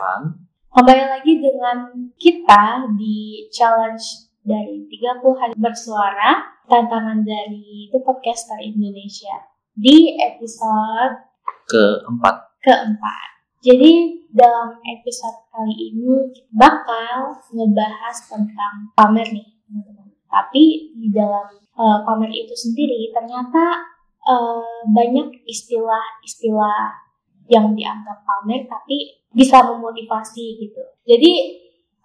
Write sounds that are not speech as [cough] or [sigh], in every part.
Evan. Kembali lagi dengan kita di challenge dari 30 hari bersuara, tantangan dari The Podcaster Indonesia di episode keempat. keempat. Jadi dalam episode kali ini kita bakal ngebahas tentang pamer nih teman-teman. Tapi di dalam uh, pamer itu sendiri ternyata uh, banyak istilah-istilah yang dianggap pamer tapi bisa memotivasi gitu. Jadi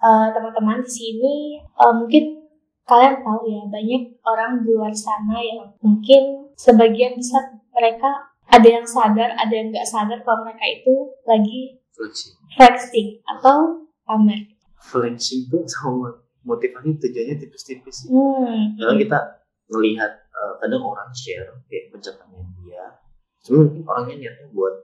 uh, teman-teman di sini uh, mungkin kalian tahu ya banyak orang di luar sana yang mungkin sebagian besar mereka ada yang sadar, ada yang nggak sadar kalau mereka itu lagi Flexing. flexing atau pamer. Flexing itu sama motivasi tujuannya tipis-tipis sih. Hmm. Karena kita melihat uh, kadang orang share kayak pencapaian dia. Sebenarnya mungkin orangnya niatnya buat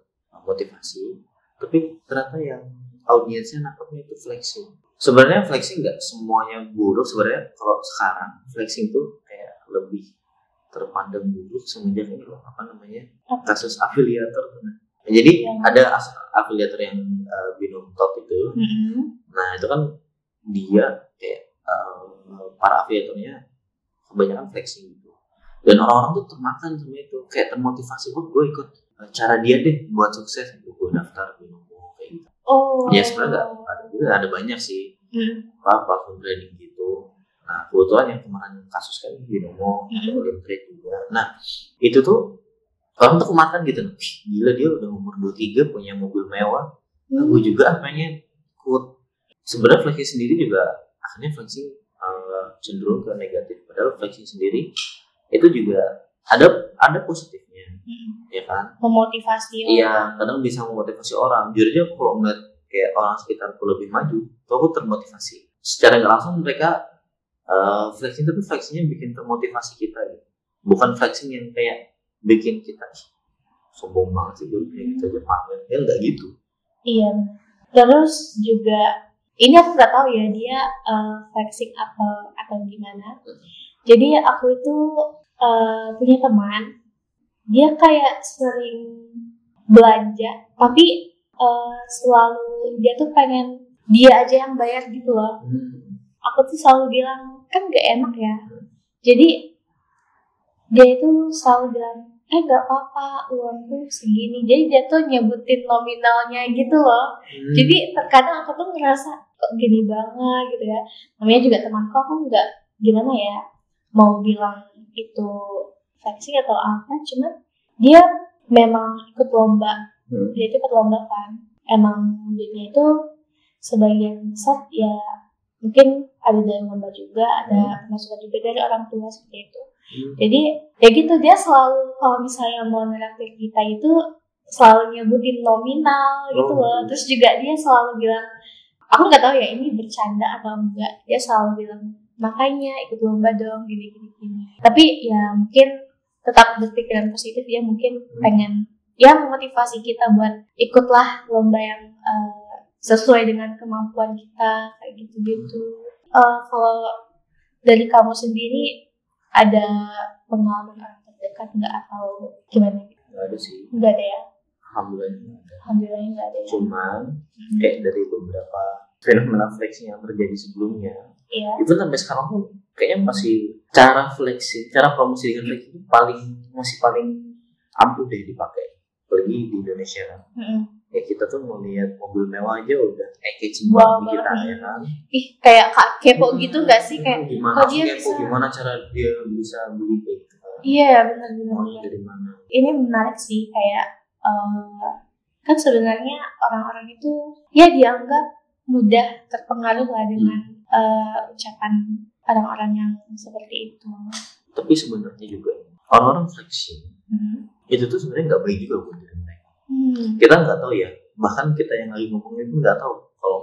motivasi, tapi ternyata yang audiensnya nangkapnya itu flexing. Sebenarnya flexing nggak semuanya buruk. Sebenarnya kalau sekarang flexing tuh kayak lebih terpandang buruk semenjak ini loh apa namanya kasus afiliator. Nah, jadi Yang- ada afiliator yang uh, binum top itu Mm-mm. nah itu kan dia kayak uh, para afiliatornya kebanyakan flexing gitu dan orang-orang tuh termakan sama itu kayak termotivasi oh gue ikut cara dia deh buat sukses. Gue daftar binomo kayak gitu. Oh. ya sebenarnya ada juga ada banyak sih. Mm. apa platform trading gitu. Nah kebetulan yang kemarin kasus kan binomo Olim Trade juga. Nah itu tuh orang tuh kemakan gitu "Wih, gila dia udah umur 23 punya mobil mewah. Nah, gue juga ah pengen ikut. Sebenarnya flexing sendiri juga akhirnya flexing uh, cenderung ke negatif. Padahal flexing sendiri itu juga ada ada positifnya Mm. ya kan Memotivasi. iya kadang bisa memotivasi orang jujur aja aku kalau ngeliat kayak orang sekitarku lebih maju tuh aku termotivasi secara nggak langsung mereka uh, flexing tapi flexingnya bikin termotivasi kita gitu bukan flexing yang kayak bikin kita "Ih, sombong banget sih gue kayak gitu aja pamer ya nggak gitu Iya. Terus juga ini aku nggak tahu ya dia uh, flexing apa atau gimana. Jadi aku itu uh, punya teman, dia kayak sering belanja, tapi uh, selalu dia tuh pengen dia aja yang bayar gitu loh. Aku tuh selalu bilang kan gak enak ya. Jadi dia itu selalu bilang eh nggak apa-apa uangku segini. Jadi dia tuh nyebutin nominalnya gitu loh. Hmm. Jadi terkadang aku tuh ngerasa kok gini banget gitu ya. Namanya juga temanku aku nggak gimana ya mau bilang itu flexing atau apa. Cuman dia memang ikut lomba. Hmm. Dia itu ikut lomba kan. Emang dia itu sebagian besar ya mungkin ada dari lomba juga, ada masukan juga dari orang tua seperti itu. Hmm. Jadi ya gitu dia selalu kalau misalnya mau neraktir kita itu selalu nyebutin nominal gitu Oh, loh. gitu. Terus juga dia selalu bilang, aku nggak tahu ya ini bercanda atau enggak. Dia selalu bilang makanya ikut lomba dong gini gini gini. Tapi ya mungkin tetap berpikiran positif ya mungkin Hmm. pengen ya memotivasi kita buat ikutlah lomba yang eh, sesuai dengan kemampuan kita kayak gitu gitu. kalau dari kamu sendiri ada pengalaman orang terdekat nggak atau gimana? nggak ada sih Nggak ada ya? alhamdulillah nggak ada Alhamdulillah nggak ada ya. cuman Hmm. kayak dari beberapa fenomena flexing yang terjadi sebelumnya Iya. itu sampai sekarang tuh kayaknya masih cara flexing cara promosi dengan flexing itu paling masih paling ampuh deh dipakai. Apalagi di Indonesia kan. Mm-mm. ya kita tuh mau lihat mobil mewah aja udah engage Wow banget kita ya kan? Ih kayak kak kepo gitu nggak sih? Kayak? gimana kok dia kepo, bisa- gimana cara dia bisa beli kayak gitu? Iya benar-benar. mau dari mana? Ini menarik sih kayak eh, kan sebenarnya orang-orang itu ya dianggap mudah terpengaruh lah dengan eh, ucapan orang-orang yang seperti itu. tapi sebenarnya juga orang-orang flexing Hmm. itu tuh sebenarnya nggak baik juga buat diri mereka. Hmm. kita nggak tahu ya. Bahkan kita yang lagi ngomongin itu nggak tahu. Kalau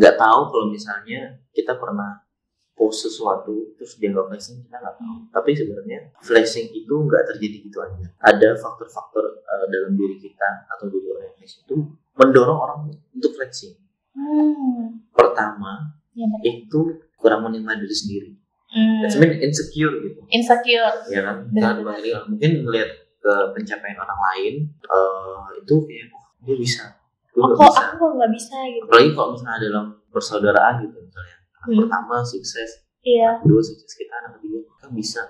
nggak tahu kalau misalnya kita pernah post sesuatu terus dia nggak flexing kita nggak tahu. Tapi sebenarnya flexing itu nggak terjadi gitu aja. Ada faktor-faktor uh, dalam diri kita atau diri orang yang flexing itu mendorong orang untuk flexing. Hmm. pertama Ya, itu kurang menilai diri sendiri. Hmm. That's mean insecure gitu. Insecure. ya kan? Karena bagi dia, mungkin melihat ke pencapaian orang lain eh, itu kayak "Oh, dia bisa. Gue nggak bisa. aku kok nggak bisa gitu? Apalagi kalau misalnya dalam persaudaraan gitu misalnya anak Hmm. pertama sukses iya. anak kedua sukses kita anak ketiga kan bisa.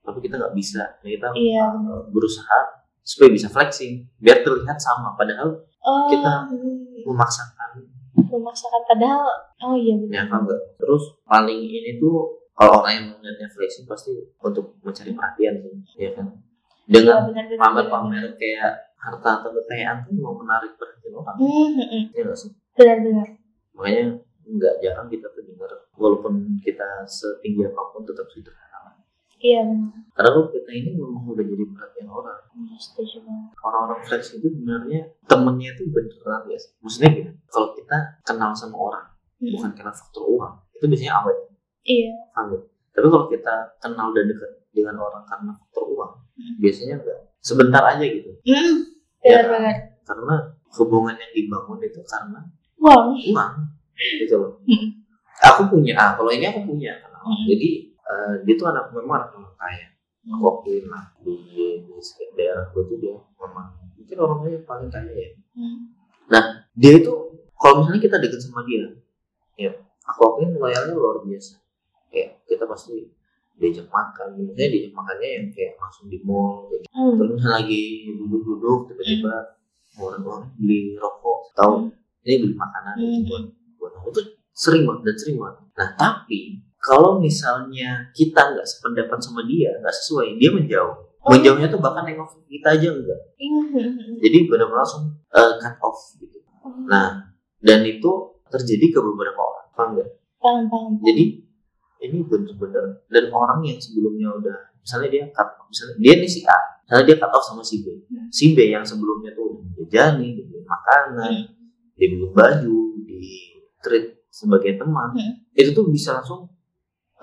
Tapi kita nggak bisa. Nah, kita iya uh, berusaha supaya bisa flexing biar terlihat sama. Padahal oh Kita- hmm, memaksakan padahal oh iya ya benar kan enggak. Terus paling ini tuh kalau orang yang melihatnya flexing pasti untuk mencari perhatian sih ya kan? Dengan benar pamer-pamer kayak harta atau kekayaan tuh mau menarik perhatian orang. Hmm, hmm, hmm. ya nggak sih? Benar benar makanya nggak jarang kita tuh dengar walaupun kita setinggi apa pun tetap sederhana iya benar karena kalau kita ini memang udah jadi perhatian orang Iya, setuju banget orang-orang flex itu sebenarnya temennya itu beneran ya maksudnya gini kalau kita kenal sama orang Hmm. bukan karena faktor uang itu biasanya awet iya ya? tapi kalau kita kenal dan dekat dengan orang karena faktor uang Hmm. biasanya enggak sebentar aja gitu Hmm, Ya benar kan? banget karena hubungan yang dibangun itu karena uang uang gitu loh Hmm. aku punya ah kalau ini aku punya Hmm. jadi eh, dia tuh anak memang anak orang kaya aku akuin lah di, di daerah gue tuh dia memang mungkin orangnya yang paling kaya ya Hmm. dia itu kalau misalnya kita deket sama dia ya aku akuin loyalnya luar biasa kayak kita pasti diajak makan maksudnya diajak makannya yang kayak langsung di mall kayak gitu. Hmm. terus lagi duduk-duduk tiba-tiba orang orang beli rokok atau ini beli makanan gitu Hmm. buat buat aku tuh sering banget dan sering banget nah tapi kalau misalnya kita nggak sependapat sama dia nggak sesuai dia menjauh Oh. menjauhnya tuh bahkan nengok kita aja enggak Hmm, hmm, hmm. jadi benar-benar langsung eh, cut off gitu Oh, Nah, dan itu terjadi ke beberapa orang, paham nggak? paham paham Jadi ini benar-benar dan orang yang sebelumnya udah, misalnya dia cut, misalnya dia nih si A, misalnya dia cut off sama si B, Hmm. si B yang sebelumnya tuh udah dijajani, dibeli makanan, dibeli baju, di treat sebagai teman, Hmm. itu tuh bisa langsung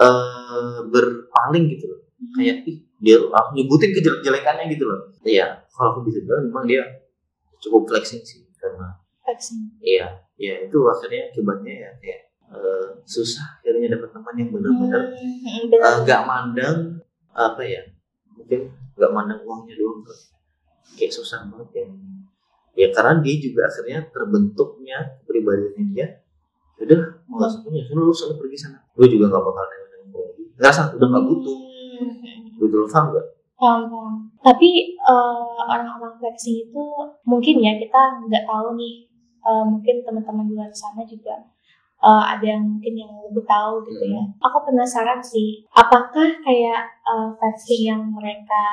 eh berpaling gitu loh, Hmm. kayak ih dia langsung nyebutin kejelek-jelekannya gitu loh. Iya, kalau aku bisa bilang memang dia cukup flexing sih karena vaksin Iya, ya itu akhirnya akibatnya ya kayak eh, susah akhirnya dapat teman yang benar-benar Hmm, eh, nggak mandang apa ya mungkin nggak mandang uangnya doang kayak susah banget yang ya karena dia juga akhirnya terbentuknya kepribadiannya dia "Ya udah mau nggak usah punya suruh lu selalu pergi sana. Gue juga nggak bakal ngerasa udah nggak butuh Hmm. gitu loh paham nggak Paham, paham. Tapi eh, orang-orang flexing itu mungkin ya kita nggak tahu nih. Eh, mungkin teman-teman di luar sana juga eh, ada yang mungkin yang lebih tahu gitu ya. Aku penasaran sih, apakah kayak eh, flexing yang mereka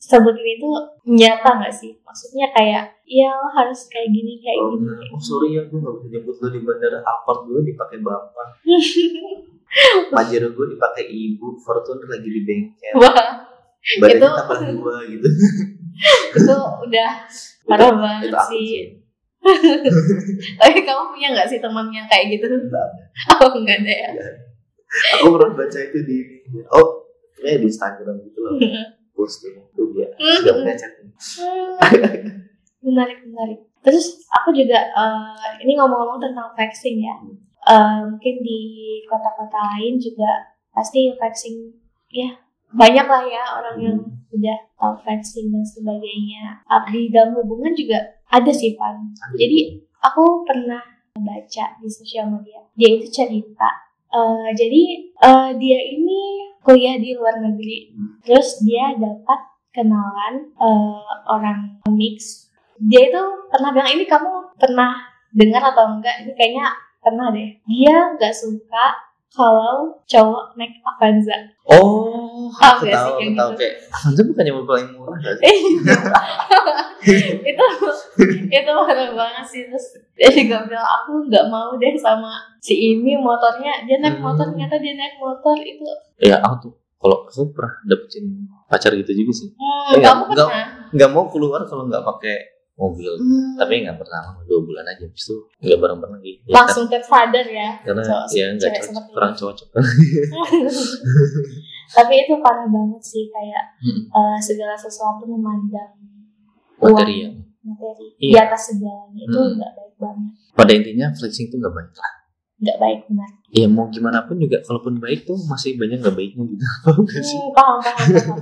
sebutin itu nyata nggak sih? Maksudnya kayak, ya lo harus kayak gini, kayak oh, gini. nah, oh sorry ya gue nggak bisa jemput lu di bandara Alphard gue dipakai bapak [laughs] [laughs] Pajero gue dipakai ibu Fortuner lagi di bengkel. Wah, badannya Itu- tambah dua gitu. [laughs] Itu udah parah banget itu sih. [laughs] Tapi kamu punya nggak sih teman yang kayak gitu? Nggak ada. Oh, nggak ada ya. aku pernah baca itu di oh kayak di Instagram gitu loh. Posting itu. Dia. Sudah punya chat. Menarik menarik. Terus aku juga eh, ini ngomong-ngomong tentang flexing ya Eh, mungkin di kota-kota lain juga pasti flexing ya banyak lah ya orang yang udah tahu flexing dan sebagainya. Di dalam hubungan juga ada sih Pan. Jadi aku pernah baca di sosial media dia itu cerita eh, jadi eh, dia ini kuliah di luar negeri. Hmm. terus dia dapat kenalan eh, orang mix. Dia itu pernah bilang ini kamu pernah dengar atau enggak? Ini kayaknya pernah deh. Dia nggak suka kalau cowok naik Avanza. Oh Tahu aku nggak sih tahu kayak tahu. gitu? kayak Avanza bukannya yang paling murah gak sih? [laughs] Itu itu parah banget sih terus dia juga bilang aku nggak mau deh sama si ini motornya. Dia naik Hmm. motor ternyata dia naik motor itu. Ya aku tuh kalau aku pernah dapetin pacar gitu juga sih. Hmm, Enggak, kamu enggak. pernah? nggak mau keluar kalau nggak pakai mobil. Hmm, tapi nggak pertama dua bulan aja. Habis itu nggak bareng bareng lagi. Ya, langsung ke father ya. Karena cowok- ya nggak cocok. kurang cocok. [laughs] [laughs] Tapi itu parah banget sih kayak Hmm. eh, segala sesuatu memandang materi ya? materi Iya. di atas segalanya. Itu Hmm. nggak baik banget. Pada intinya flexing itu nggak baik lah. Nggak baik benar. Ya mau gimana pun juga kalaupun baik tuh masih banyak nggak baiknya gitu. [laughs] Paham gak sih? hmm, paham paham paham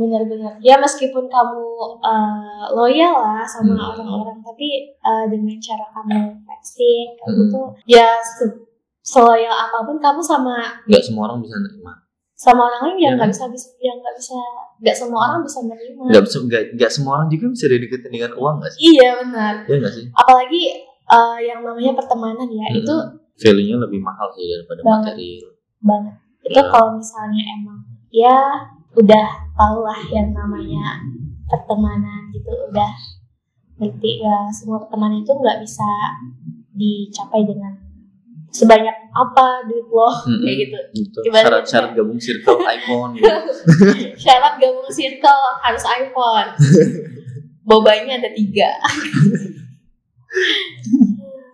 benar-benar ya meskipun kamu uh, loyal lah sama Hmm. orang-orang tapi uh, dengan cara kamu flexing kamu Hmm. tuh ya se- seloyal apa pun kamu sama nggak semua orang bisa nerima sama orang lain yang Ya nggak kan? bisa bisa yang nggak bisa nggak semua orang bisa menerima nggak bisa nggak nggak semua orang juga bisa dideketin dengan uang nggak sih iya benar ya nggak sih apalagi uh, yang namanya pertemanan ya Hmm. itu value nya lebih mahal sih daripada Banget. material banget itu Ya. kalau misalnya emang ya udah tau lah yang namanya pertemanan gitu udah ngerti ya semua pertemanan itu nggak bisa dicapai dengan sebanyak apa duit lo [laughs] kayak gitu. Gitu Ibaratnya- syarat-syarat gabung circle [laughs] iPhone gitu. [laughs] syarat gabung circle harus iPhone. Bobanya ada tiga.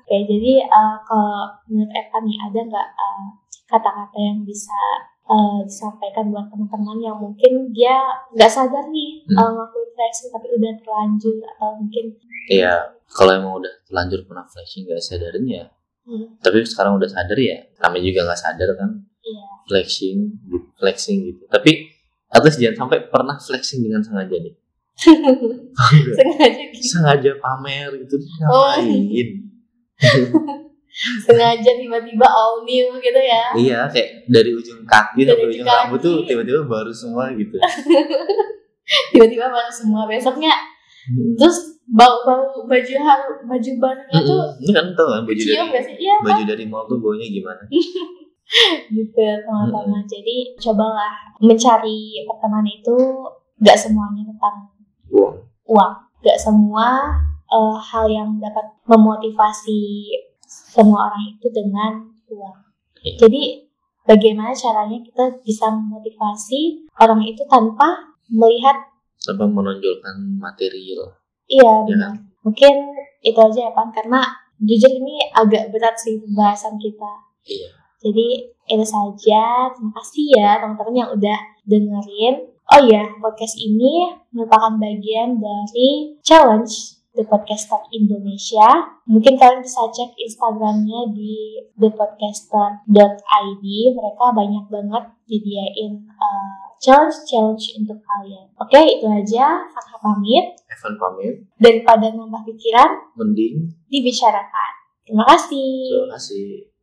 Oke, jadi uh, kalau menurut Eva nih ada nggak uh, kata-kata yang bisa uh, disampaikan buat teman-teman yang mungkin dia nggak sadar nih Hmm. uh, ngelakuin flexing tapi udah terlanjur atau mungkin Iya, kalau emang udah terlanjur pernah flashing gak sadarin ya. hmm, Tapi sekarang udah sadar ya, kami juga nggak sadar kan iya flexing, flexing gitu. Tapi at least jangan sampai pernah flexing dengan sengaja deh. [laughs] sengaja gitu. sengaja pamer gitu Oh. [laughs] sengaja tiba-tiba all new gitu ya iya, kayak dari ujung kaki Dari sampai ujung ujung rambut tuh tiba-tiba baru semua gitu. [laughs] tiba-tiba baru semua besoknya Hmm. terus bau-bau baju haru baju barunya tuh. Ini kan tau kan baju dari cium iya baju dari mall tuh baunya gimana? [laughs] gitu teman-teman jadi cobalah mencari pertemanan itu gak semuanya tentang Uang. uang gak semua eh, hal yang dapat memotivasi semua orang itu dengan uang Iya. jadi bagaimana caranya kita bisa memotivasi orang itu tanpa melihat Tanpa menonjolkan material. iya Ya mungkin itu aja ya Pan karena jujur ini agak berat sih pembahasan kita Iya. Jadi itu saja. Terima kasih ya teman-teman yang udah dengerin. Oh ya, podcast ini merupakan bagian dari challenge The Podcaster Indonesia. Mungkin kalian bisa cek Instagramnya di thepodcaster.id. Mereka banyak banget disediain uh, challenge-challenge untuk kalian. Oke, itu aja. Farha pamit. Evan pamit, Daripada nambah pikiran, mending dibicarakan. Terima kasih. terima kasih.